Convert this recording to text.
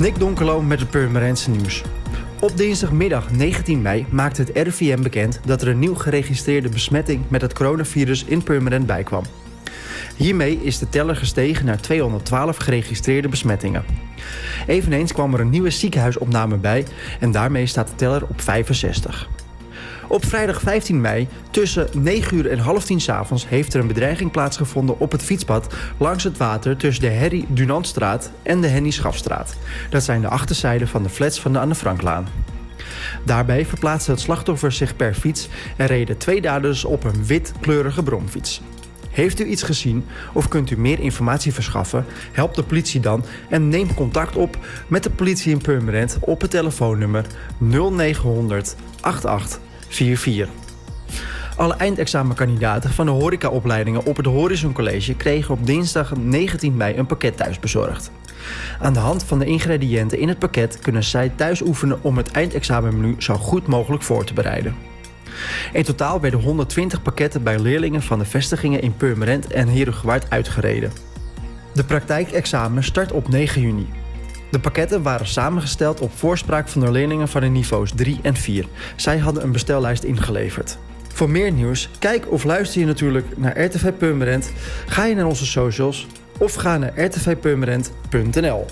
Nick Donkerlo met het Purmerendse nieuws. Op dinsdagmiddag 19 mei maakte het RIVM bekend dat er een nieuw geregistreerde besmetting met het coronavirus in Purmerend bijkwam. Hiermee is de teller gestegen naar 212 geregistreerde besmettingen. Eveneens kwam er een nieuwe ziekenhuisopname bij en daarmee staat de teller op 65. Op vrijdag 15 mei tussen 9 uur en half 10 s avonds heeft er een bedreiging plaatsgevonden op het fietspad langs het water tussen de Herrie Dunantstraat en de Henny Schafstraat. Dat zijn de achterzijden van de flats van de Anne Franklaan. Daarbij verplaatste het slachtoffer zich per fiets en reden twee daders op een witkleurige bromfiets. Heeft u iets gezien of kunt u meer informatie verschaffen? Help de politie dan en neem contact op met de politie in Purmerend op het telefoonnummer 0900 8844. Alle eindexamenkandidaten van de horecaopleidingen op het Horizon College kregen op dinsdag 19 mei een pakket thuis bezorgd. Aan de hand van de ingrediënten in het pakket kunnen zij thuis oefenen om het eindexamenmenu zo goed mogelijk voor te bereiden. In totaal werden 120 pakketten bij leerlingen van de vestigingen in Purmerend en Herugewaard uitgereden. De praktijkexamen start op 9 juni. De pakketten waren samengesteld op voorspraak van de leerlingen van de niveaus 3 en 4. Zij hadden een bestellijst ingeleverd. Voor meer nieuws, kijk of luister je natuurlijk naar RTV Purmerend, ga je naar onze socials of ga naar rtvpurmerend.nl.